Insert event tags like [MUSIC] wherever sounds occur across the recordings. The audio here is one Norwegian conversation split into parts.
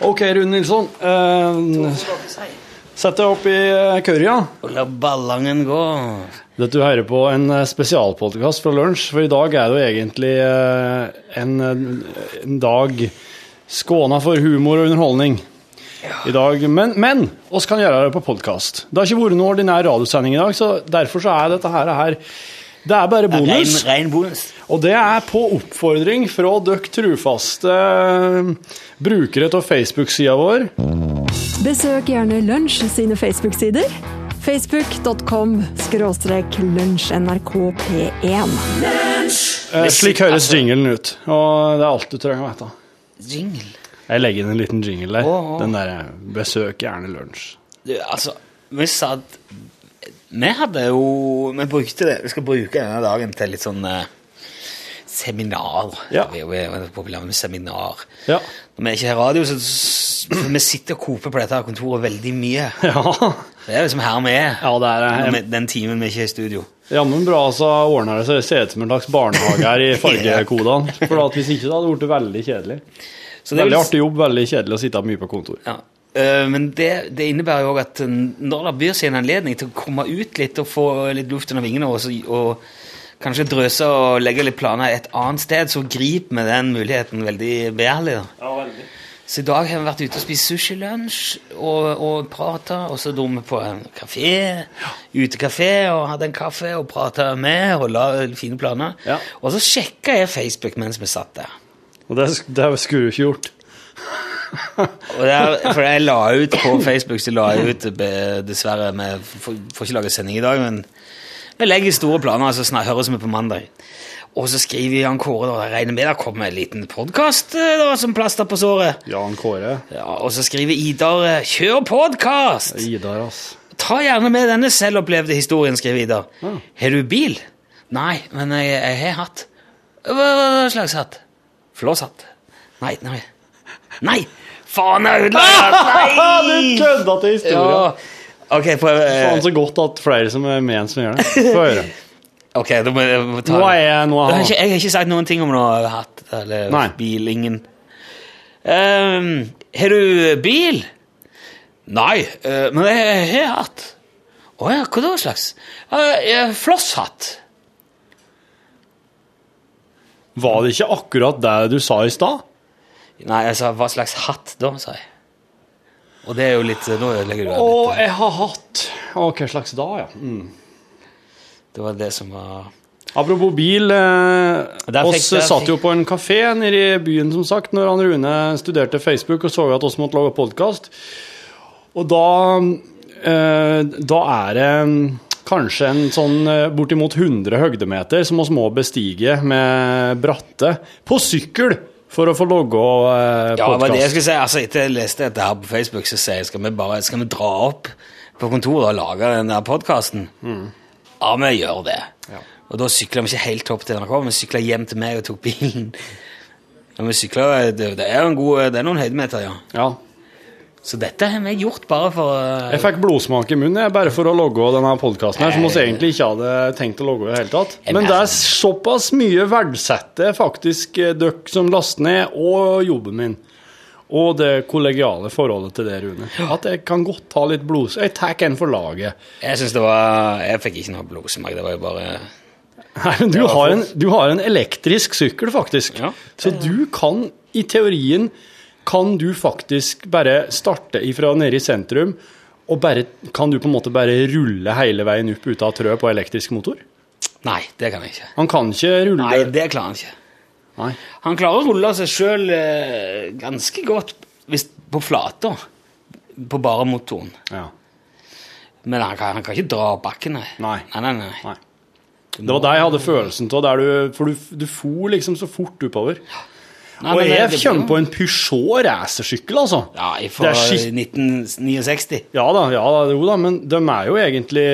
Ok, Rune Nilsson. Eh, sett deg opp i kørja. Og la ballangen gå. Dette du hører på en eh, spesialpodkast fra lunsj, for i dag er det jo egentlig eh, en, eh, en dag skåna for humor og underholdning. I dag, Men, men oss kan gjøre det på podkast. Det har ikke vært noen ordinær radiosending i dag, så derfor så er dette her, her Det er bare bonus Rein, bonus. rein bonus. Og det er på oppfordring fra dere trufaste eh, brukere av Facebook-sida vår. Besøk gjerne Lunsj sine Facebook-sider. Facebook.com skråstrek lunsjnrkp1. Eh, slik høres jinglen ut, og det er alt du trenger å vite. Jingle. Jeg legger inn en liten jingle der. Åh. Den derre 'besøk gjerne lunsj'. Du, altså, vi satt Vi hadde jo Vi brukte det. Vi skal bruke denne dagen til litt sånn eh, seminar. Ja. Vi er populære med seminar. Ja. Når vi er ikke her radio, så s- vi sitter og koper på dette kontoret veldig mye. [LAUGHS] Ja, Det er liksom her vi er. ja det er eh, vi- Den timen vi ikke er i studio. jammen bra, så ordner det seg. Det ser ut som en slags barnehage her i [LAUGHS] fargekodene. For hvis ikke, så hadde det blitt veldig kjedelig. Så det Veldig vel- artig jobb, veldig kjedelig å sitte mye på kontor. Ja. Eh, men det, det innebærer jo også at eh, når det byr seg en anledning til å komme ut litt og få litt luft under vingene, og, så, og kanskje drøse og legge litt planer et annet sted, så grip vi den muligheten veldig begjærlig. da. Så i dag har vi vært ute og spist sushi-lunsj og, og prata, og så dro vi på en kafé, utekafé, og hadde en kaffe og prata med og la fine planer. Ja. Og så sjekka jeg Facebook mens vi satt der. Og det, det skulle du ikke gjort. [LAUGHS] Og det er, for jeg la ut på Facebook så la jeg ut Dessverre, får får ikke lage sending i dag, men vi legger store planer, så snart høres vi på mandag. Og så skriver Jan Kåre da, jeg regner med det kommer en liten podkast som plaster på såret. Jan Kåre. Ja, og så skriver Idar eh, 'Kjør podkast'! Idar, ass. Ta gjerne med denne selvopplevde historien, skriver Idar. Ja. Har du bil? Nei, men jeg, jeg har hatt. Hva, slags hatt? Flåshatt. Nei, nei. Nei! Faen, jeg ødela [LAUGHS] Du Nei! kødda til historien! Ja. Ok, prøv. Faen så godt at flere som er med en som gjør det. Få høre. [LAUGHS] Ok, da må jeg må ta Nå er jeg nå jeg, har er ikke, jeg har ikke sagt noen ting om noe hatt eller Nei. bil. Ingen. Ehm, har du bil? Nei, eh, men jeg har hatt. Å ja, hva da slags? Uh, Flosshatt. Var det ikke akkurat det du sa i stad? Nei, jeg sa hva slags hatt da, sa jeg. Og det er jo litt Nå ødelegger du det Å, litt. jeg har hatt Å, hva slags da, ja. Mm. Det var det som var Apropos bil. Eh, oss satt jo på en kafé nede i byen, som sagt, når han Rune studerte Facebook og så at oss måtte lage podkast. Og da eh, Da er det kanskje en sånn eh, bortimot 100 høydemeter som oss må bestige med bratte på sykkel for å få logge eh, Ja, det var det jeg podkast. skulle si. Altså, etter jeg leste dette her på Facebook, så sier jeg skal vi bare skal vi dra opp på kontoret og lage den der podkasten. Ja, vi gjør det. Ja. Og da sykla vi ikke helt opp til NRK, vi sykla hjem til meg og tok bilen. [LAUGHS] Ja, vi sykla, det, det er en god, det er noen høydemeter, ja. Ja. Så dette har vi gjort bare for uh, Jeg fikk blodsmak i munnen jeg, bare for å logge denne podkasten, som vi egentlig ikke hadde tenkt å logge i det hele tatt. Men det er såpass mye verdsetter faktisk eh, dere som laster ned, og jobben min. Og det kollegiale forholdet til det, Rune. At jeg kan godt ta litt blod... Jeg tar en for laget. Jeg synes det var Jeg fikk ikke noe blodsmak, det var jo bare Nei, men du har, en, du har en elektrisk sykkel, faktisk. Ja. Så du kan, i teorien, kan du faktisk bare starte ifra nede i sentrum, og bare, kan du på en måte bare rulle hele veien opp ut av trøet på elektrisk motor? Nei, det kan jeg ikke. Han kan ikke rulle Nei, det klarer han ikke. Nei. Han klarer å rulle seg sjøl eh, ganske godt hvis, på flata, på bare motoren. Ja. Men han kan, han kan ikke dra bakken, nei. Nei. Nei, nei, nei. Det var det jeg hadde følelsen av, du, for du, du for liksom så fort oppover. Nei, og jeg kommer på en Peugeot racersykkel, altså. Ja, fra er 1969. Ja da, ja da, jo da, men de er jo egentlig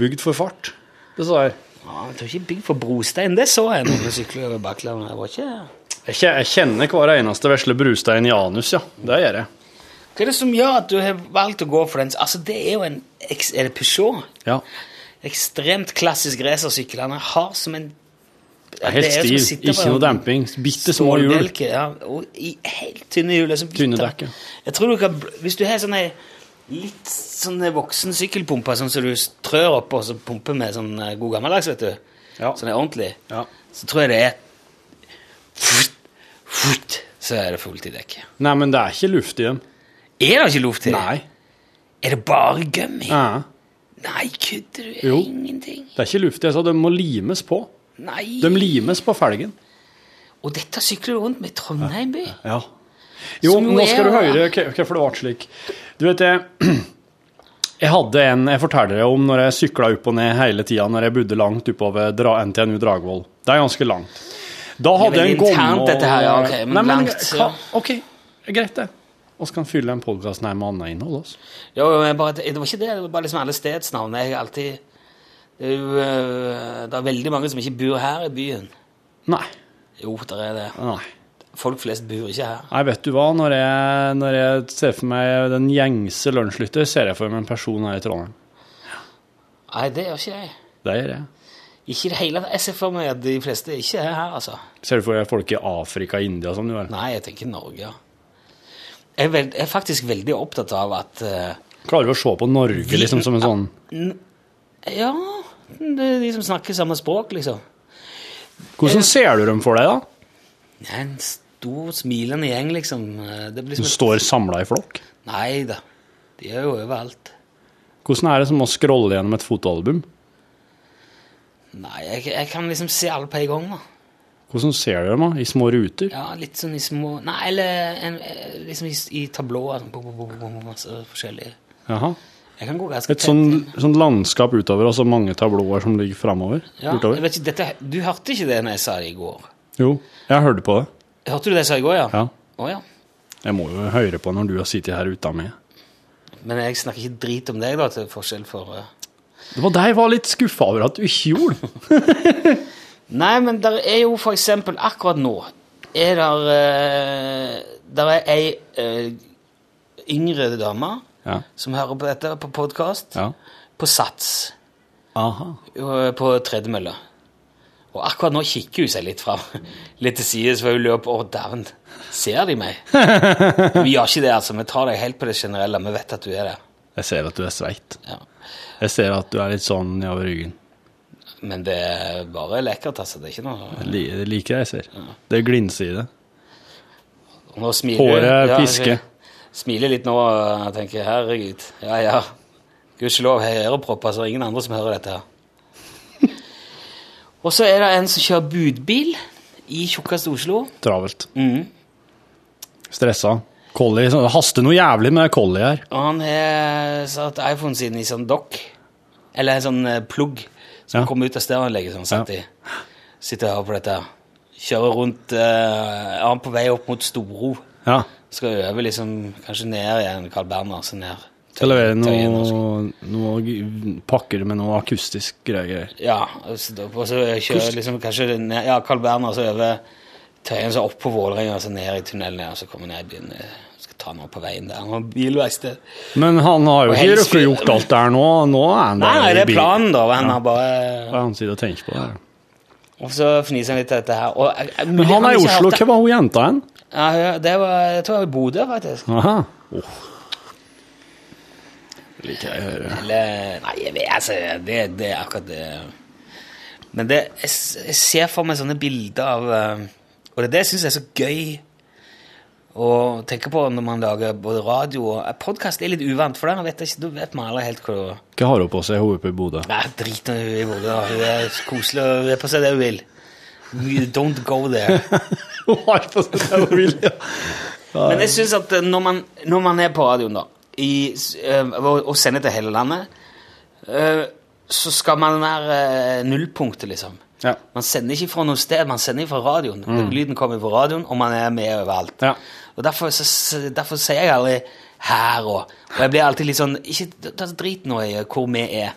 bygd for fart. Jeg. Ja, jeg tror ikke bygd for brostein. Det så jeg når jeg sykla over Bakklandet. Det var ikke Jeg kje- jeg kjenner hver eneste vesle brustein i anus, ja. Det gjør jeg. Hva er det som gjør at du har valgt å gå for den? Altså, det er jo en Er det Peugeot? Ja. Ekstremt klassisk racersykkel. Han har som en helt stiv. på Ikke noe demping. Bitte små hjul. Ja, og i helt tynne hjul. liksom Tynne dekker. Jeg tror du kan, Hvis du har sånne litt sånne voksen sykkelpumper sånn som du trør opp og så pumper med sånn eh, god gammeldags, vet du, Ja. sånn er ordentlig, Ja. så tror jeg det er Så er det fullt i dekket. Nei, men det er ikke luft i dem. Er det ikke luft igjen? det? Nei. Er det bare gummi? Ja. Nei, kødder du? Jo. Ingenting. Det er ikke luft i, så det må limes på. Nei. De limes på felgen. Og dette sykler du rundt med Trondheim by? Ja. Jo, jo nå skal er- du høre hvorfor det ble slik. Du vet, jeg, [CLEARS THROAT] jeg hadde en jeg forteller deg om når jeg sykla opp og ned hele tida når jeg bodde langt oppover Dra NTNU Dragvoll. Det er ganske langt. Da hadde jeg en gomme dette her, ja, ok, men langt, hva- ja. OK, greit det. Vi kan fylle den podkasten her med annet innhold. Også. Jo, jo, men bare, det var ikke det. Det var bare liksom alle stedsnavn. Jeg alltid det er, jo, øh, det er veldig mange som ikke bor her i byen. Nei. Jo, det er det. Nei. Folk flest bor ikke her. Nei, vet du hva? Når jeg, når jeg ser for meg den gjengse lunsjlytter, ser jeg for meg en person her i Trondheim. Nei, det gjør ikke jeg. Det gjør jeg. Ikke i det hele tatt. Jeg ser for meg at de fleste ikke er her, altså. Ser du for deg folk i Afrika India som du er? Nei, jeg tenker Norge, ja. Jeg er, veld, jeg er faktisk veldig opptatt av at uh, Klarer du å se på Norge liksom som en sånn Ja, det er de som snakker samme språk, liksom. Hvordan ser du dem for deg, da? Er en stor, smilende gjeng, liksom. Det blir Som et står samla i flokk? Nei da. De er jo overalt. Hvordan er det som å scrolle gjennom et fotoalbum? Nei, jeg, jeg kan liksom se alle på en gang, da. Hvordan ser du dem, da? I små ruter? Ja, litt sånn i små Nei, eller en, eh, liksom i, i tablåer. Sånn, masse forskjellige. Jaha. Jeg kan gå ganske Et sånn, sånn landskap utover, og så mange tablåer som ligger framover? Ja, jeg ikke, dette, du hørte ikke det når jeg sa det i går? Jo, jeg hørte på det. Hørte du det jeg sa i går, ja? Ja. Oh, ja. Jeg må jo høre på når du har sittet her uten meg. Men jeg snakker ikke drit om deg, da, til forskjell for uh... Det var det jeg var litt skuffa over at du ikke gjorde. [LAUGHS] Nei, men der er jo for eksempel akkurat nå er der uh, Der er ei uh, yngre dame Ja. som hører på dette på podkast, ja. på Sats. Aha. på tredemølla. Og akkurat nå kikker hun seg litt fram, [LAUGHS] litt til side, for hun lurer på Å, dæven, ser de meg? [LAUGHS] Vi gjør ikke det, altså. Vi tar deg helt på det generelle. Vi vet at du er der. Jeg ser at du er sveit. Ja. Jeg ser at du er litt sånn over ryggen. Men det er bare lekkert, altså. Det er ikke noe Det liker jeg jeg ser. Det er glinse i det. Håret pisker. Ja, Smiler litt nå og tenker herregud. Ja, ja. Gudskjelov, jeg ørepropper, så det er ingen andre som hører dette her. [LAUGHS] Og så er det en som kjører budbil i tjukkeste Oslo. Travelt. Mm. Stressa. Collie. haster noe jævlig med Collie her. Og han har satt iPhonen sin i sånn dock, eller en sånn eh, plugg, som Ja. kommer ut av stereoanlegget. Sånn, satt Ja. i. Sitter og hører på dette. Kjører rundt uh, han på vei opp mot Storo? Ja. Skal øve liksom, kanskje ned igjen Carl Berner, så ned. Skal levere Tøyen noe, noe pakker med noe akustisk greier. Ja, og så, og så kjører liksom kanskje ned, ja, Carl så øver Tøyen, så opp på Vålerenga, så ned i tunnelen og så kommer ned i byen. Skal ta noe på veien der. Noe bilverksted. Men han har jo ikke rukket gjort alt der nå. Nå er han der nei, det er planen, da. Han Ja. har bare Hva er han sitter og tenker på Ja. Og så fniser han litt av dette her. Og, jeg- jeg- Men han er i Oslo. Hva var hun jenta hen? Ja, det var, jeg tror jeg var i Bodø, faktisk. Aha. Oh. Det liker jeg å høre. Eller Nei, jeg vet, altså, det, det er akkurat det Men det, jeg, jeg ser for meg sånne bilder av eh, Og det er det jeg syns er så gøy å tenke på når man lager både radio og Podkast er litt uvant, for der vet jeg ikke, vet man aldri helt hva Hva har hun på seg, hun oppe i Bodø? Drit i Bodø. Hun er koselig og er på seg det hun vil. Don't go there. [LAUGHS] [LAUGHS] Men jeg syns at eh, når man, når man er på radioen, da, i, eh, og, og sender til hele landet, eh, så skal man være nullpunktet, liksom. Ja. Man sender ikke fra noe sted, man sender fra radioen. Lyden kommer fra radioen, og man er med overalt. Ja. Og derfor, så, derfor sier jeg aldri 'her' og Og jeg blir alltid litt sånn Ikke ta drit nå i hvor vi er.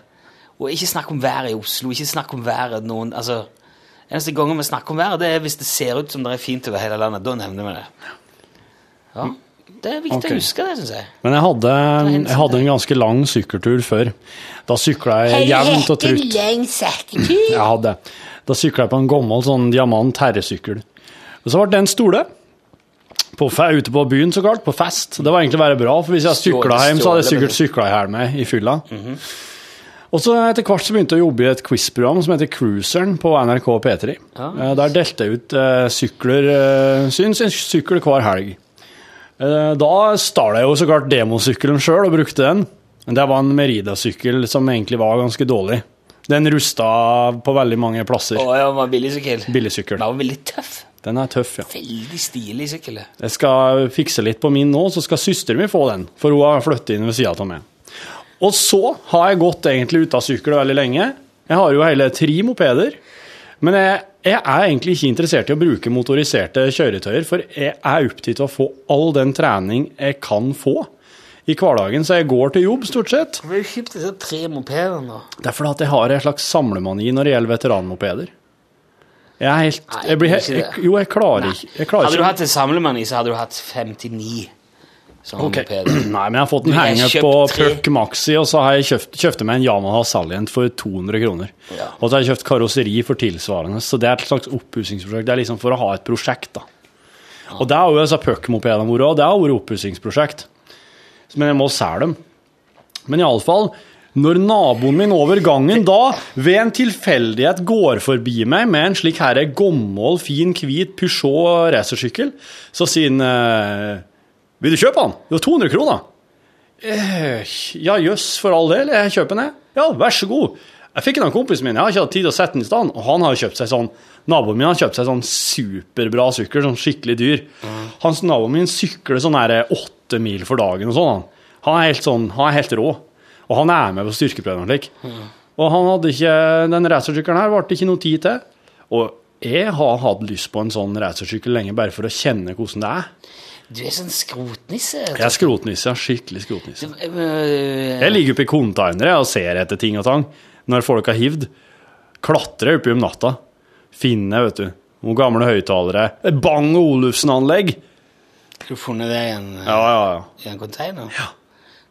Og ikke snakk om været i Oslo. Ikke snakk om været noen Altså Eneste gangen vi snakker om været, det er hvis det ser ut som det er fint over hele landet. Da nevner vi det. Ja. Det er viktig okay. å huske det, syns jeg. Men jeg hadde, jeg hadde en ganske lang sykkeltur før. Da sykla jeg jevnt og trutt. Jeg hadde. Da sykla jeg på en gammel sånn diamant herresykkel. Og så ble det en stole. På, ute på byen, så klart. På fest. Det var egentlig bare bra, for hvis jeg sykla hjem, så hadde jeg sikkert sykla i hjel meg i fylla. Og så etter hvert så begynte jeg å jobbe i et quiz-program som heter Cruiseren på NRK P3. Ja. Der delte jeg ut eh, sykler, eh, syns en sykkel hver helg. Eh, Da stjal jeg jo så klart demosykkelen sjøl og brukte den. Men det var en Merida-sykkel som egentlig var ganske dårlig. Den rusta på veldig mange plasser. Å, ja, var billig sykkel. Billigsykkel. Den var veldig tøff. Den er tøff, ja. Veldig stilig sykkel. Jeg skal fikse litt på min nå, så skal søsteren min få den. For hun har flyttet inn ved sida av meg. Og så har jeg gått egentlig uten sykkel veldig lenge. Jeg har jo hele tre mopeder. Men jeg, jeg er egentlig ikke interessert i å bruke motoriserte kjøretøyer, for jeg er opptatt av å få all den trening jeg kan få i hverdagen. Så jeg går til jobb, stort sett. Hvorfor har du kjøpt disse tre mopedene, da? Det er fordi at jeg har en slags samlemani når det gjelder veteranmopeder. Jeg er helt Nei, jeg blir ikke jeg, Jo, jeg klarer ikke jeg klarer Hadde du hatt en samlemani, så hadde du hatt 59 sånne Ok. [CLEARS THROAT] mopeder. Nei, men jeg har fått en Du har hangup kjøpt på. Puck Maxi, og så har jeg kjøpt, kjøpte meg en Yamaha Salient for 200 kroner. Ja. Og så har jeg kjøpt karosseri for tilsvarende, så det er et slags oppussingsprosjekt. Det er liksom for å ha et prosjekt, da. Og det har jo disse Puck-mopedene vært, og det har vært oppussingsprosjekt. Men jeg må selge dem. Men iallfall, når naboen min over gangen da ved en tilfeldighet går forbi meg med en slik herre gammel, fin, hvit Peugeot racersykkel, så sier han eh, Vil du kjøpe den? Det var 200 kroner. Eh, ja, jøss, for all del. Jeg kjøper den, jeg. Ja, vær så god. Jeg fikk den av kompisen min. Jeg har ikke hatt tid til å sette den i stand. Og han har kjøpt seg sånn Naboen min har kjøpt seg sånn superbra sykkel, sånn skikkelig dyr. Hans naboen min sykler sånn her åtte mil for dagen og sånn. Han. er helt sånn, han er helt rå. Og han er med på styrkeprøven og slik. Og han hadde ikke, den racersykkelen her ble ikke noe tid til. Og jeg har hatt lyst på en sånn racersykkel lenge, bare for å kjenne hvordan det er. Du er sånn skrotnisse. Jeg er skrotnisse. Skikkelig skrotnisse. Øh, Jeg ligger oppe i containere og ser etter ting og tang når folk har hivd. Klatrer oppi om natta. Finner, vet du, noen gamle høyttalere. Bang Olufsen-anlegg. Har du funnet det i en, Ja, ja, ja. i en container? Ja.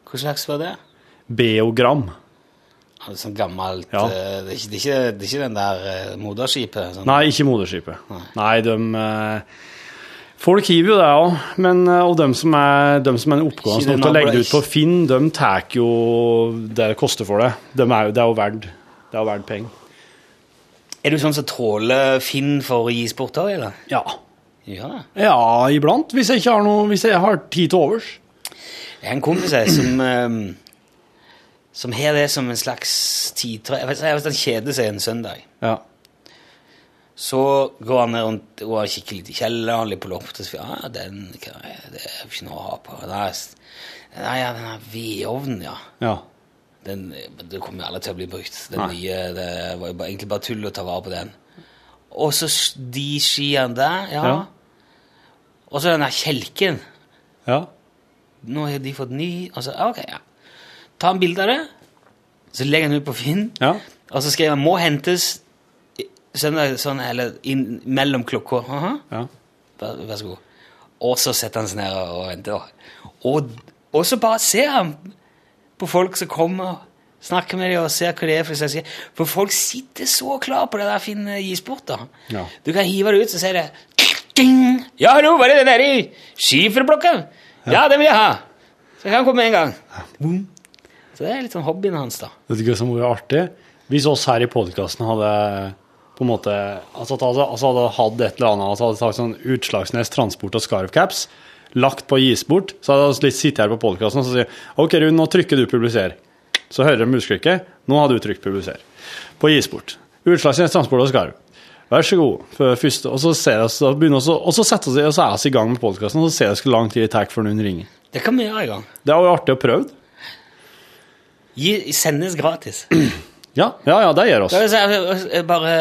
Hva slags var det? Beogram. Altså, sånn gammelt Ja. øh, det, er ikke, det, er ikke, det er ikke den der moderskipet? Sånn. Nei, ikke moderskipet. Nei, de eh, Folk hiver jo det òg, men eh, og de som er, de som er til å legge det ut på Finn, de tar jo det det koster for det. De er, det er jo verdt det er jo verdt penger. Er du sånn som tråler Finn for å gi sport òg, eller? Ja. Ja. ja, iblant. Hvis jeg ikke har noe Hvis jeg har tid til overs. Jeg har en kompis jeg, som øhm, som har det som en slags tidtrøye. Han kjeder seg en søndag, Ja. Så går han ned rundt og kikker litt i kjelleren, litt på loftet, og sier ja, den hva er det? er jo ikke noe å ha på. Nei, ja, den her vedovnen, ja. ja. Den, det kommer jo aldri til å bli brukt. Den Nei. nye, det var jo bare, egentlig bare tull å ta vare på den. Og så de skiene der, ja. Ja. Og så den der kjelken. Ja. Nå har de fått ny Og så, Ok, ja. Ta en bilde av det, så legger han ut på Finn, Ja. og så skriver han 'må hentes søndag sånn, eller inn, mellom klokka'. Aha. ja. Vær, vær så god. Og så setter han seg ned og venter. Og, og så bare ser han på folk som kommer, snakker med dem og ser hva det er. For, seg. for folk sitter så klar på det der fine gisport. Ja. Du kan hive det ut, så sier det Ding! Ja, hallo, var det den der i skiferblokka? Ja. det vil jeg ha! Så jeg kan komme med en gang. Ja. Så det er litt sånn hobbyen hans, da. Vet du hva som hadde vært artig? Hvis oss her i podkasten hadde på en måte altså, altså hadde hatt et eller annet altså hadde sagt sånn Utslagsnes Transport og Scarfcaps, lagt på gis bort, så hadde vi sittet her på podkasten og så sier OK, Rune, nå trykker du 'publiser'. Så hører de musklikket. Nå har du trykt 'publiser'. På gis bort. Utslagsnes Transport og Scarf. Vær så god. Første, og så ser jeg, så begynner vi og så setter vi, oss, så er i gang med podkasten, og så ser vi hvor lang tid det tar før noen ringer. Det kan vi gjøre i gang. Det er jo artig å prøve. Gi, sendes gratis. Ja, ja, ja, det gjør oss. Da bare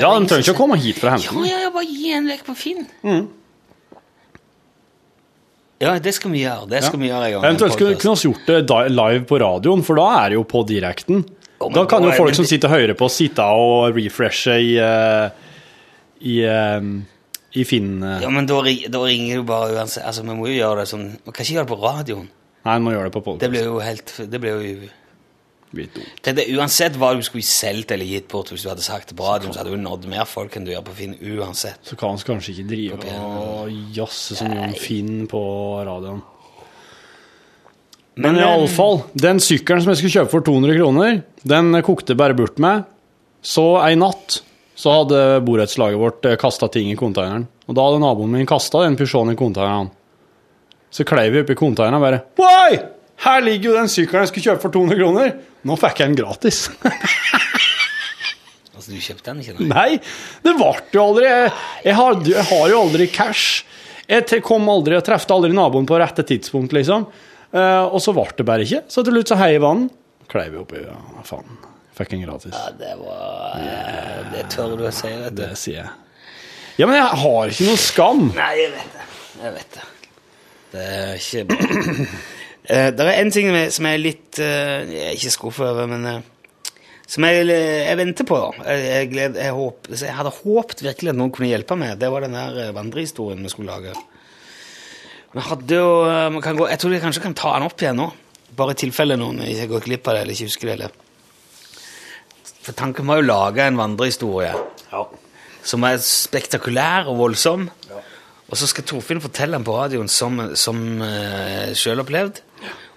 Ja, de trenger ikke å komme hit for å hente Ja, den. ja, ja, bare gi en vekk på Finn. Ja, det skal vi gjøre. Det skal vi gjøre en gang. Eventuelt kunne vi gjort det live på radioen, for da er det jo på direkten. Oh, Da kan jo folk det- som sitter og hører på, sitte og refreshe i, eh, i eh, i Finn... eh, Ja, men da, da ringer du bare uansett. Altså, vi må jo gjøre det sånn Vi kan ikke gjøre det på radioen. Nei, vi må gjøre det på Det podcast. blir jo helt Det blir jo Det, Uansett hva du skulle solgt eller gitt bort, hvis du hadde sagt det på radioen, så hadde du nådd mer folk enn du gjør på Finn uansett. Så kan vi kanskje ikke drive og jazze så mye om Finn på radioen. Men Men, iallfall, den sykkelen som jeg skulle kjøpe for 200 kroner, den kokte bare bort med. Så ei natt så hadde borettslaget vårt kasta ting i konteineren. Og da hadde naboen min kasta den Peugeoten i konteineren. Så klei vi oppi konteineren og bare Oi! Her ligger jo den sykkelen jeg skulle kjøpe for 200 kroner! Nå fikk jeg den gratis. [LAUGHS] Altså, du kjøpte den ikke? Nei. Nei, det ble jo aldri Jeg, jeg, har, jeg har jo aldri cash. Jeg kom aldri, og traff aldri naboen på rette tidspunkt, liksom. Eh, og så ble det bare ikke. Så til slutt så heiv han. Kleiv oppi. Ja, faen. Fikk en gratis. Ja, det var yeah. Det tør du å si, vet du. Det sier jeg. Ja, men jeg har ikke noe skam. Nei, jeg vet det. Jeg vet det. Det er ikke bra. Eh, det er en ting som jeg- er litt eh, Jeg er ikke skuffet over, men eh, som jeg, jeg venter på. da. Jeg, jeg, jeg, hadde håpet virkelig at noen kunne hjelpe meg. Det var den der eh, vandrehistorien vi skulle lage. Vi hadde jo vi kan gå, Jeg tror jeg kanskje kan ta den opp igjen nå. Bare i tilfelle noen ikke går glipp av det eller ikke husker det. Eller. For tanken var jo å lage en vandrehistorie som er spektakulær og voldsom. Og så skal Torfinn fortelle den på radioen som, som uh, selvopplevd.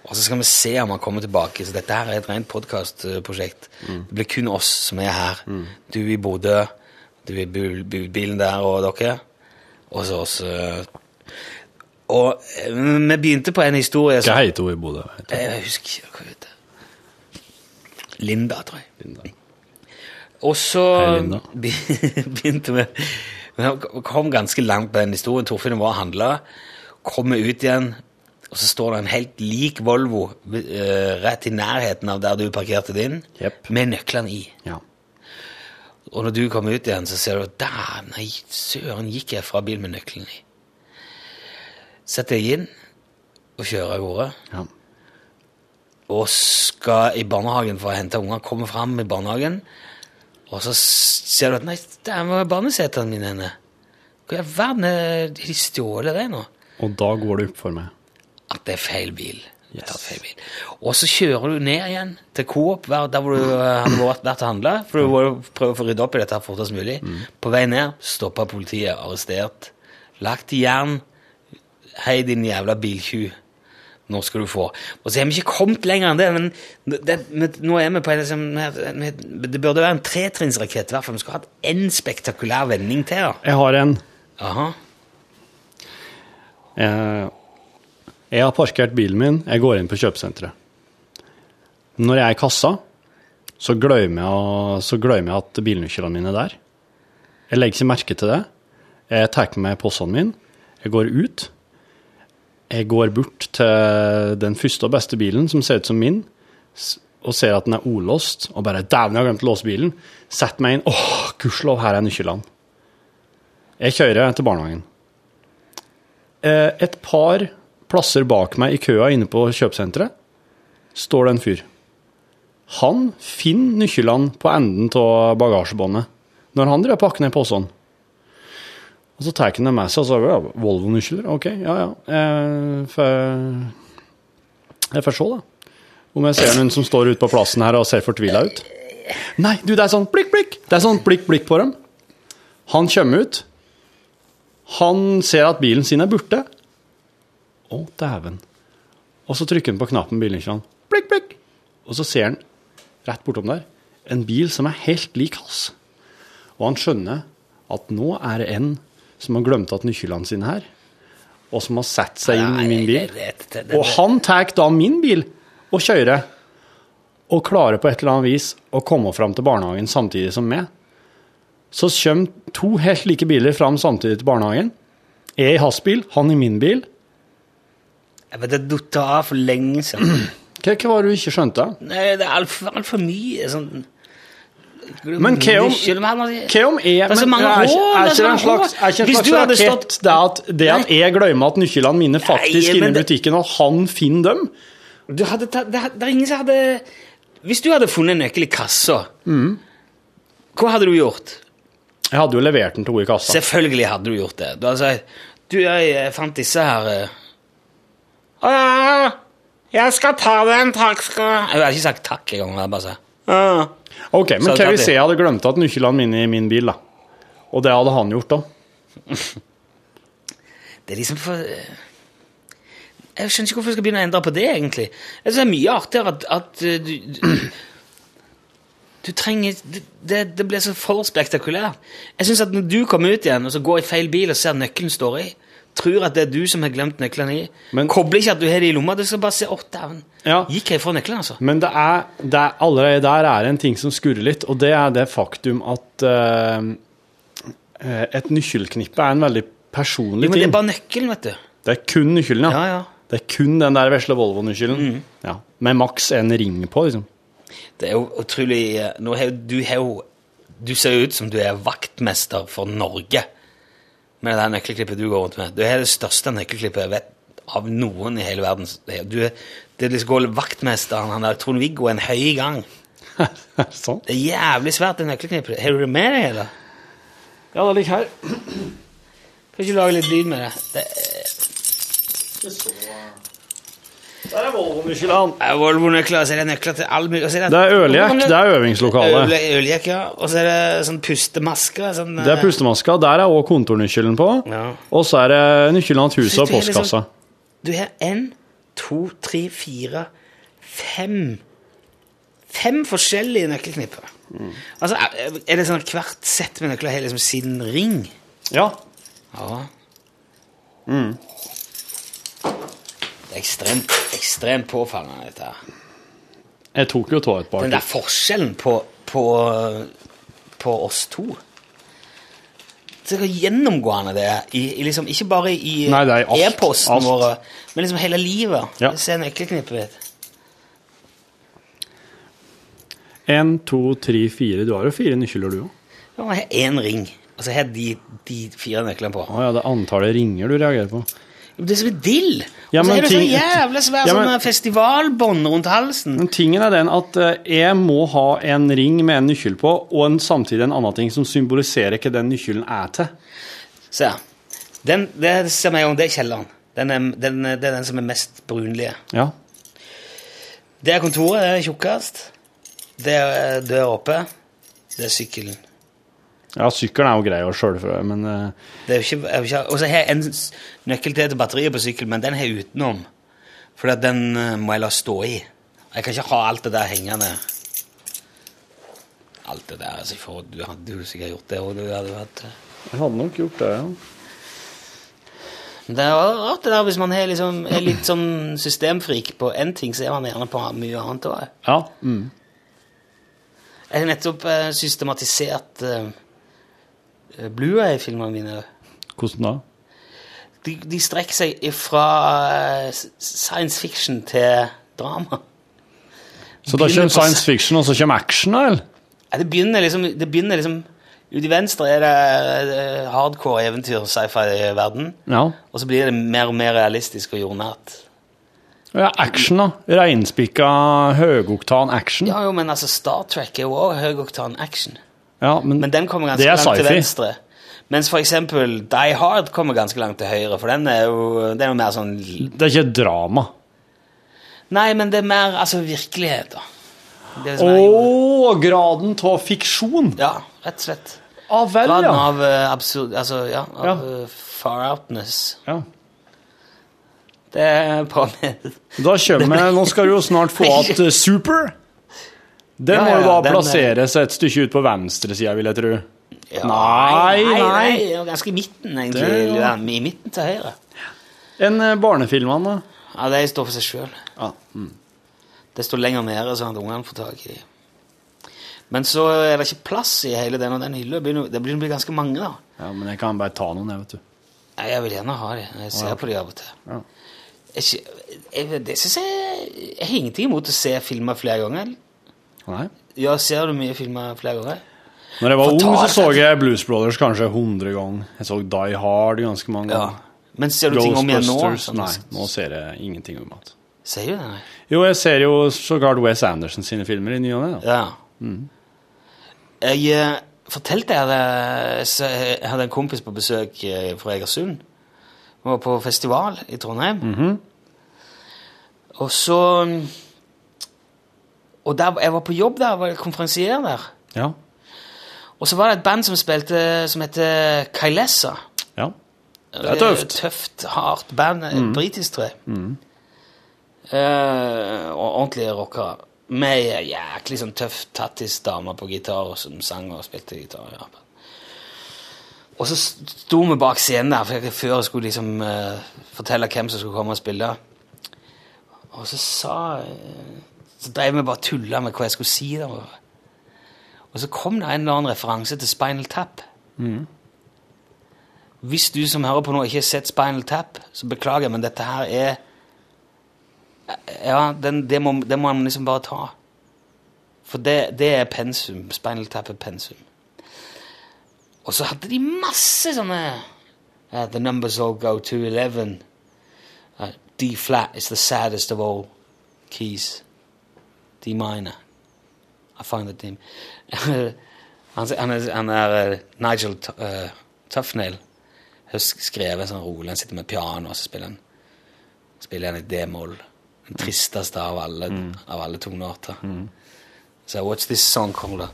Og så skal vi se om han kommer tilbake. Så dette her er et rent podkastprosjekt. Det blir kun oss som er her. Du i Bodø, du i bilen der og dere. Og så oss. eh. og eh, vi begynte på en historie Hva heter hun i Bodø? jeg husker ikke hva hun heter. Linda, tror jeg. Og så Hei, Linda. [LAUGHS] begynte vi Vi kom ganske langt på den historien. Torfinn var og handla. Kommer ut igjen, og så står det en helt lik Volvo uh, rett i nærheten av der du parkerte din, yep. med nøklene i. Ja. Og når du kommer ut igjen, så ser du at nei, søren, gikk jeg fra bilen med nøkkelen i. Setter jeg inn og kjører av gårde ja. og skal i barnehagen for å hente unger, komme fram i barnehagen, og så ser du at nei, der var barnesetene mine henne. Hvor i all verden er de stjålet det nå? Og da går det opp for meg. At det er feil bil. Yes. feil bil. Og så kjører du ned igjen til Coop, der hvor du eh, hadde vært, vært og handla, for du må prøve å få rydda opp i dette fortest mulig. På vei ned stoppa politiet, arrestert. Lagt i jern. Hei, din jævla biltjuv. Nå skal du få. Og så er vi ikke kommet lenger enn det, men det, men nå er vi på en liksom, Det burde være en tretrinnsrakett, i hvert fall. Vi skulle hatt én spektakulær vending til. da. Jeg har en. Aha. Jeg, jeg har parkert bilen min, jeg går inn på kjøpesenteret. Når jeg er i kassa, så glemmer jeg, så glemmer jeg at bilnøklene mine er der. Jeg legger ikke merke til det. Jeg tar med meg posene mine, jeg går ut. Jeg går bort til den første og beste bilen, som ser ut som min, og ser at den er olåst, og bare 'dæven, jeg har glemt å låse bilen'. Setter meg inn. Åh, gudskjelov, her er nøklene. Jeg kjører til barnehagen. Eh, Et par plasser bak meg i køa inne på kjøpesenteret står det en fyr. Han finner nøklene på enden av bagasjebåndet når han og pakker ned posene. Og så tar han det med seg og så ja, Volvo-nøkler. OK, ja ja. Jeg får, jeg får se, da. Om jeg ser noen som står ute på plassen her og ser fortvila ut. Nei, du, det er sånn blikk, blikk. Det er sånn blikk, blikk på dem. Han kommer ut. Han ser at bilen sin er borte. Å, dæven. Og så trykker han på knappen bilnøklene. Blikk, blikk. Og så ser han rett bortom der en bil som er helt lik hans. Og han skjønner at nå er det en som har glemt at nøklene sine her, og som har satt seg inn i min bil. Og han tar da min bil og kjører, og klarer på et eller annet vis å komme fram til barnehagen samtidig som meg. Så kommer to helt like biler fram samtidig til barnehagen. Jeg i hans bil, han i min bil. Jeg vet det datt av for lenge siden. [CLEARS THROAT] Hva, hva var det du ikke skjønte? Nei, det er altfor alt for mye sånn Men hva om- Hva om jeg Det er så men mange er, er er ikke det en slags, er ikke en slags rakett stått- det at, det at jeg glemmer at nøklene mine faktisk er inne i butikken, og han finner dem? Du hadde tatt, det, det er ingen som hadde Hvis du hadde funnet en nøkkel i kassa, Mm. hva hadde du gjort? Jeg hadde jo levert den til henne i kassa. Selvfølgelig hadde du gjort det. Du hadde sagt Du, jeg fant disse her eh. Å ja, jeg skal ta den, takk skal. Jeg hadde ikke sagt takk engang. Jeg hadde bare sagt «Ja». Ok, men hva hvis jeg hadde glemt at nøklene mine i min bil, da. Og det hadde han gjort da. [LAUGHS] Det er liksom for eh, Jeg skjønner ikke hvorfor jeg skal begynne å endre på det, egentlig. Jeg synes det er mye artigere at, at eh, du, du, du trenger det, det, det blir så for spektakulært. Jeg syns at når du kommer ut igjen og så går i feil bil og ser nøkkelen står i, tror at det er du som har glemt nøklene i, Men- kobler ikke at du har det i lomma, du skal bare se Å, dæven. Ja. Gikk jeg fra nøklene, altså? Men det er, det er allerede der er en ting som skurrer litt, og det er det faktum at eh, et nøkkelknippe er en veldig personlig Jo, men det er bare nøkkelen, vet du. Det er kun nøkkelen, ja. Ja, ja. Det er kun den der vesle Volvo-nøkkelen. Ja. Med maks en ring på, liksom. Det er jo utrolig eh, nå har, Du Du ser jo ut som du er vaktmester for Norge med det der nøkkelklippet du går rundt med. Du har det største nøkkelklippet jeg vet, av noen i hele verden. Du er, det er liksom går vaktmesteren, han der Trond-Viggo, en høy gang. [LAUGHS] sånn. Det er jævlig svært, det nøkkelknippet. Har du det med deg, eller? Ja, det ligger her. Kan ikke du lage litt lyd med det? Det Der er Volvo-nøklene. er Volvo-nøkler, og så er det nøkler til all mulig Det er øljekk, det er øvingslokalet. Øljekk, ja. Og så er det sånn pustemasker. Sånn, Det er pustemaska. Der er òg kontornøkkelen på. Ja. Og så er det nøkkelen til huset og postkassa. Du har én, to, tre, fire, fem Fem forskjellige nøkkelknipper. Altså, er- det sånn at hvert sett med nøkler har liksom sin ring? Ja. Ja. Er ekstremt, ekstremt påfallende, dette her. Jeg tok jo tå et par Den der forskjellen på, på, på oss to Det er gjennomgående det i, i liksom, Ikke bare i e-posten våre, men liksom hele livet. Ja. Se nøkkelknippet mitt. Én, to, tre, fire. Du har jo fire nøkler, du òg. Ja, jeg har én ring, og så har jeg de, de fire nøklene på. Å ja, det er antallet ringer du reagerer på. Det er et dill! Ja, og så er det så ting- jævla svært Ja, sånn festivalbånd rundt halsen. Men tingen er den at eh, jeg må ha en ring med en nøkkel på, og en, samtidig en annen ting som symboliserer hva den nøkkelen er til. Se her. Den, det ser meg om, det er kjelleren. Den er, den, det er den som er mest brunlige. Ja. Det er kontoret, det er tjukkest. Det er dør oppe. Det er sykkelen. Ja, sykkelen er jo grei å sjølføre, men eh, Det er jo ikke, er jo ikke, og så har jeg en nøkkel til til batteriet på sykkelen, men den har jeg utenom. For den eh, må jeg la stå i. Jeg kan ikke ha alt det der hengende. Alt det der, altså, for, Du hadde jo sikkert gjort det òg. jeg hadde nok gjort det, ja. Det er rart det der hvis man er, liksom, er litt sånn systemfrik på én ting, så er man gjerne på mye annet òg. Ja. Mm. Jeg har nettopp eh, systematisert eh, Blu-ray-filmene mine. Hvordan da? De, de strekker seg fra science fiction til drama. Så Begynner kommer science fiction, og så kommer action, eller? Ja, det begynner liksom det begynner liksom Ute i venstre er det eh, hardcore eventyr, sci-fi-verden. Ja. Og så blir det mer og mer realistisk og jordnært. ja. Action, da. Reinspikka høgoktan action. Ja, jo, men altså, Star Trek er jo også høgoktan action. Ja, men, Men den kommer ganske langt til venstre. Mens for eksempel Die Hard kommer ganske langt til høyre, for den er jo, den er jo mer sånn det er ikke drama. Nei, men det er mer altså virkelighet, da. Å, er, graden av fiksjon! ja, rett og slett. Ah, vel, Graden ja. av uh, absurd Altså, ja, av Ja. Uh, far outness. ja. Det er på med Da kommer Nå skal du jo snart få at eh, Super. Den Ja, må jo da den, plasseres et stykke ut på venstresida, vil jeg tro. ja, Nei, nei, nei. jo ganske i midten, egentlig. Det Ja, I midten til høyre. En eh, barnefilmene, da? Ja, de står for seg sjøl. Ja. Mm. Det står lenger nede, sånn at ungene får tak i dem. Men så er det ikke plass i hele den og den hylla. Det begynner det begynner å bli ganske mange, da. ja, men jeg kan bare ta noen, jeg, vet du. Nei, Jeg vil gjerne ha dem. Jeg ser Ja. på dem av og til. Ja. Jeg, jeg, det synes jeg Jeg har ingenting imot å se filmer flere ganger. Nei. Ja, ser du mye filmer flere ganger? Når jeg var ung, så så jeg Blues Brothers kanskje 100 ganger. Jeg så Die Hard ganske mange Ja. ganger. Men ser du ting om igjen nå? Sånn, Nei, nå ser jeg ingenting om igjen. Ser du det? Nei? Jo, jeg ser jo sågar Wes Anderson sine filmer i ny og ne. Ja. Ja. Jeg, eh, fortalte jeg det Jeg hadde en kompis på besøk eh, fra Egersund. Vi var på festival i Trondheim. Og så Og der, jeg var på jobb der, var konferansier der. Ja. Og så var det et band som spilte som heter Kailessa. ja. Det er tøft. Tøft, hardt band. Mm. Britisk, tror jeg. Eh, og ordentlige rockere. Med jæklig sånn tøff tattis-dame på gitar som sang og spilte gitar. Ja. Og så sto vi bak scenen der for jeg, før jeg skulle liksom uh, fortelle hvem som skulle komme og spille. Og så sa eh, Så drev vi bare og tulla med hva jeg skulle si. da. Og så kom det en eller annen referanse til Spinal Tap. Hvis du som hører på nå ikke har sett Spinal Tap, så beklager jeg, men dette her er Ja, den, det, må, det må man liksom bare ta. For det, det er pensum. Spinal Tap er pensum. Og så hadde de masse sånne uh, The numbers all go to 11. Uh, D flat is the saddest of all keys. D minor. I find the D. [LAUGHS] han, er, han er eh, Nigel uh, Tufnail Tufnell. har skrevet sånn rolig. Han sitter med piano, og så spiller han spiller han i d-moll. Den tristeste av alle, av alle tonearter. So what's this song called?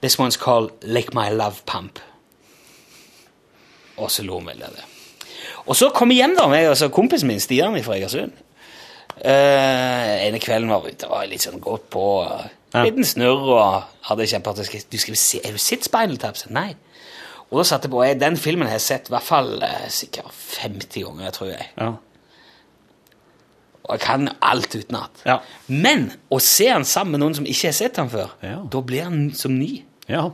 This one's called Lick My Love Pump. Og så lo vi av det. Og så kom jeg hjem, da, med og så kompisen min, Stian fra Egersund. Uh, ene kvelden var vi ute og var litt sånn godt på. Uh. Liten snurr og hadde kjempeart. Du skal se, har du sett Spinal Tap? Nei. Og da satte jeg på jeg, Den filmen har jeg sett i hvert fall eh, sikkert 50 ganger, tror jeg. Ja. Og jeg kan alt utenat. Ja. Men å se han sammen med noen som ikke har sett han før, Ja. da blir han som ny. ja.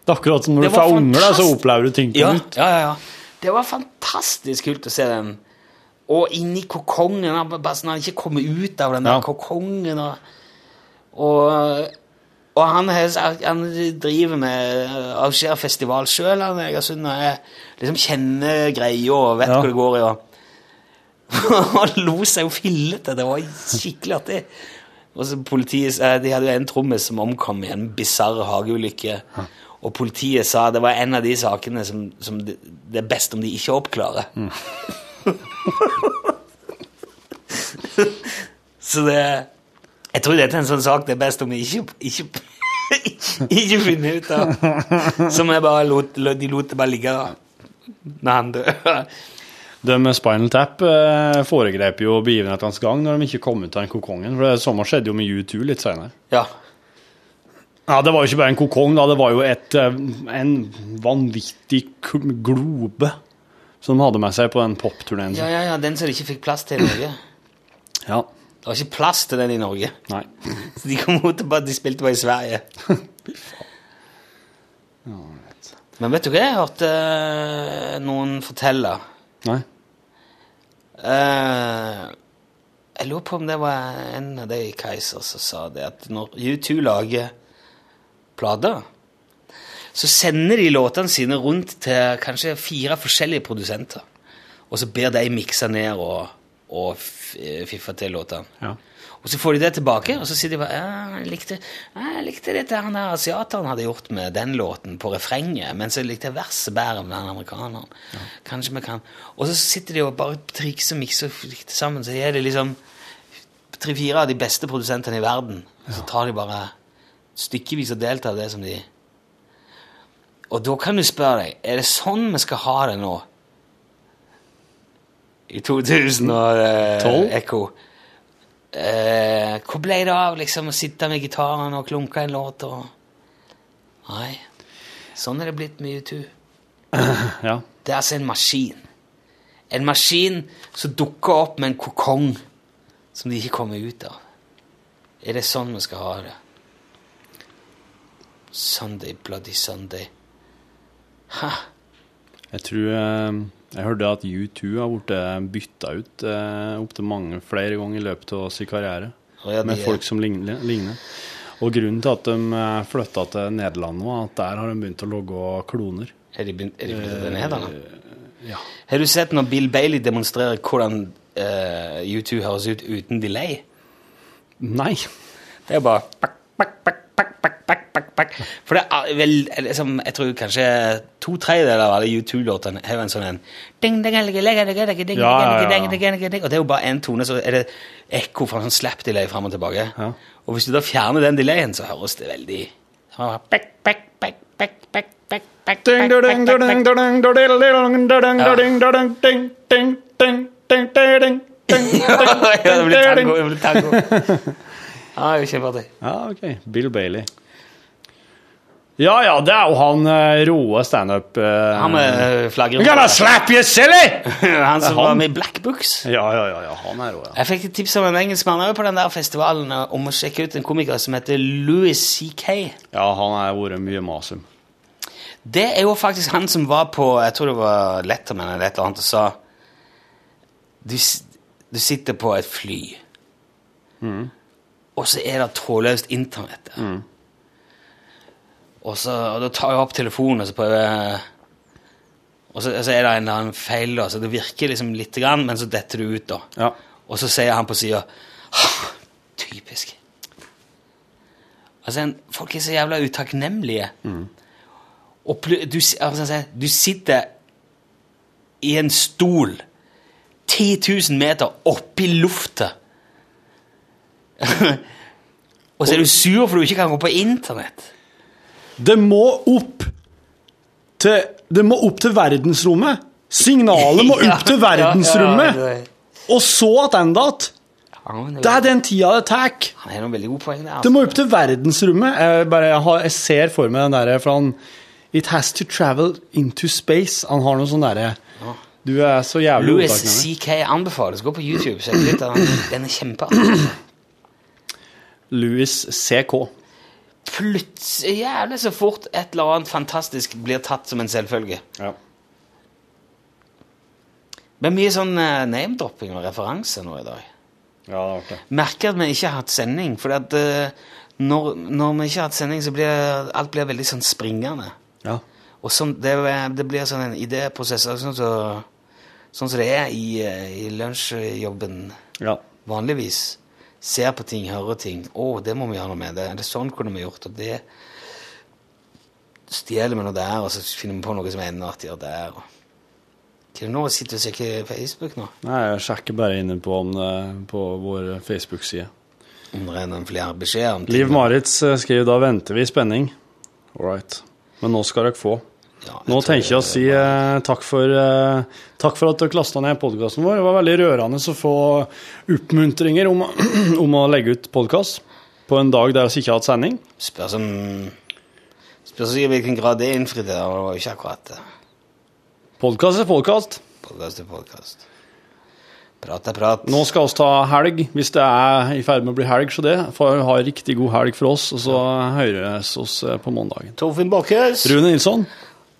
Det er akkurat som når du får unger, så opplever du ting på Ja, nytt. ja, ja, ja. Det var fantastisk kult å se den. Og inni kokongen. Han bare sånn, han ikke kommer ut av den der Ja. kokongen. Og, og, og han, han driver med arrangerer festival sjøl, han Egersund. Og jeg liksom kjenner greia og vet Ja. hvor det går i. [LAUGHS] Og han lo seg jo fillete. Det var skikkelig artig. Og så politiet, eh, De hadde jo en trommis som omkom i en bisarr hageulykke. Og politiet sa det var en av de sakene som, som det, det er best om de ikke oppklarer. [LAUGHS] [LAUGHS] så det Jeg tror dette er en sånn sak det er best om vi ikke, ikke, [LAUGHS] ikke finner ut av. Som jeg bare lot, de lot det bare ligge da når han dør. [LAUGHS] De med Spinal Tap eh, foregrep jo begivenhetenes gang når de ikke kom ut av den kokongen. For det samme skjedde jo med U2 litt senere. Ja. Ja, Det var jo ikke bare en kokong, da. Det var jo et, eh, en vanvittig globe som de hadde med seg på den popturneen. ja, ja, ja, den som de ikke fikk plass til i Norge. [CLEARS THROAT] Ja. Det var ikke plass til den i Norge. Nei. [LAUGHS] Så de kom ut og bare, de spilte bare i Sverige. [LAUGHS] ja, vet. Men vet du hva jeg hørte eh, noen fortelle? Nei. Uh, jeg lurer på om det var en av de i Kaiser som sa det, at når U2 lager plater, så sender de låtene sine rundt til kanskje fire forskjellige produsenter. Og så ber de mikse ned og, og fiffe til låtene. Ja. Og så får de det tilbake, og så sier de bare ja, jeg likte, jeg likte dette han der asiateren hadde gjort med den låten på refrenget, men så likte jeg verset bedre med den amerikaneren. Kanskje vi kan Og så sitter de og bare trikser og mikser sammen, så er det liksom tre-fire av de beste produsentene i verden. Og så tar de bare stykkevis og delt av det som de Og da kan du spørre deg, er det sånn vi skal ha det nå? I 2012? Tolv? Eh, hvor ble det av liksom å sitte med gitaren og klunke en låt og Nei. Sånn er det blitt med U2. [CLEARS THROAT] ja. Det er altså en maskin. En maskin som dukker opp med en kokong som de ikke kommer ut av. Er det sånn vi skal ha det? Sunday, bloody Sunday. Ha! Jeg tror eh, Jeg hørte at U2 har blitt bytta ut eh, opptil mange flere ganger i løpet av sin karriere. oh, ja, med er- folk som ligner. Og grunnen til at de flytta til Nederland nå, er at der har de begynt å logge kloner. Er de begynt, er de begynt til Nederland? Ja. Har du sett når Bill Bailey demonstrerer hvordan uh, U2 høres ut uten delay? Nei. Det er bare sagt. For det er vel liksom, Jeg tror kanskje to tredjedeler av alle U2-låtene har en sånn en Og det er jo bare én tone, så er det ekko fra en sånn slap-delay fram og tilbake. Ja. Og hvis du da fjerner den delayen, så høres det veldig ja, det blir tango. ja, Det blir tango. Ja, det Ah, ja, ok. Bill Bailey. Ja, ja, det er jo han uh, roe standup uh, Han med flaggermus. Gonna slap you silly! [LAUGHS] Han som Han. var med i Black Books. Ja, ja, ja, ja, han er rå, ja. Jeg fikk et tips av en engelskmann på den der festivalen eh, om å sjekke ut en komiker som heter Louis C.K. Ja, han har vært mye masum. Det er jo faktisk han som var på Jeg tror det var Letterman eller et eller annet og sa Du, du sitter på et fly, og så er det trådløst internett der. Og så og da tar jeg opp telefonen, og så prøver jeg Og så, så er det en eller annen feil, da, så det virker liksom lite grann, men så detter du ut, da. Ja. Og så sier han på sida Typisk. Altså, en, folk er så jævla utakknemlige. Og du, altså, du sitter i en stol 10 000 meter oppi lufta. [LAUGHS] Og så er du sur for du ikke kan gå på internett. Det må opp til Det må opp til verdensrommet. Signalet må [LAUGHS] opp til verdensrommet. Og så tilbake Han Det er den tida det tar. Der. Det Altså. må opp til verdensrommet. Jeg, bare, jeg, har, jeg ser for meg den derre fra han It has to travel into space. Han har noe sånn derre Du er så jævlig Louis CK anbefales. Gå på YouTube. Sjekk litt. Den er kjempeartig. Louis CK. Plutselig jævlig så fort et eller annet fantastisk blir tatt som en selvfølge. Ja. Men mye sånn eh, name-dropping og referanser nå i dag. ja, det det. Merker at vi ikke har hatt sending. For at, uh, når, når vi ikke har hatt sending, så blir alt blir veldig sånn springende. Ja. Og sånn, det, det blir sånn en idéprosess, sånn som sånn så det er i, eh, i lunsjjobben ja. vanligvis. Ser på ting, hører ting. 'Å, det må vi gjøre noe med.' Det, det er sånn kunne vi gjort, og det stjeler vi noe der, og så finner vi på noe som er enda artigere der. Og. Hva er det nå? Sitter du og på Facebook nå? Nei, jeg sjekker bare inne på, om det, på vår Facebook-side. Om det er noen flere beskjeder? Liv Maritz eh, skriver da venter vi i spenning. All right. Men nå skal dere få. Ja, Nå tenker jeg å si eh, takk, for, eh, takk for at dere lasta ned podkasten vår. Det var veldig rørende å få oppmuntringer om, [CLEARS THROAT] om å legge ut podkast på en dag der vi ikke har hatt sending. Spørs om Spørs i hvilken grad det er innfridd. Det var ikke akkurat det. Podkast er podkast. Podkast er podkast. Prat er prat. Nå skal vi ta helg, hvis det er i ferd med å bli helg. Så det får ha riktig god helg for oss, og så høres oss på mandag. Torfinn Bakkes, Rune Nilsson,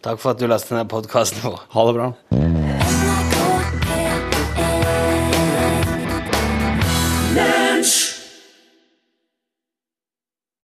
takk for at du lastet ned podkasten vår. ha det bra.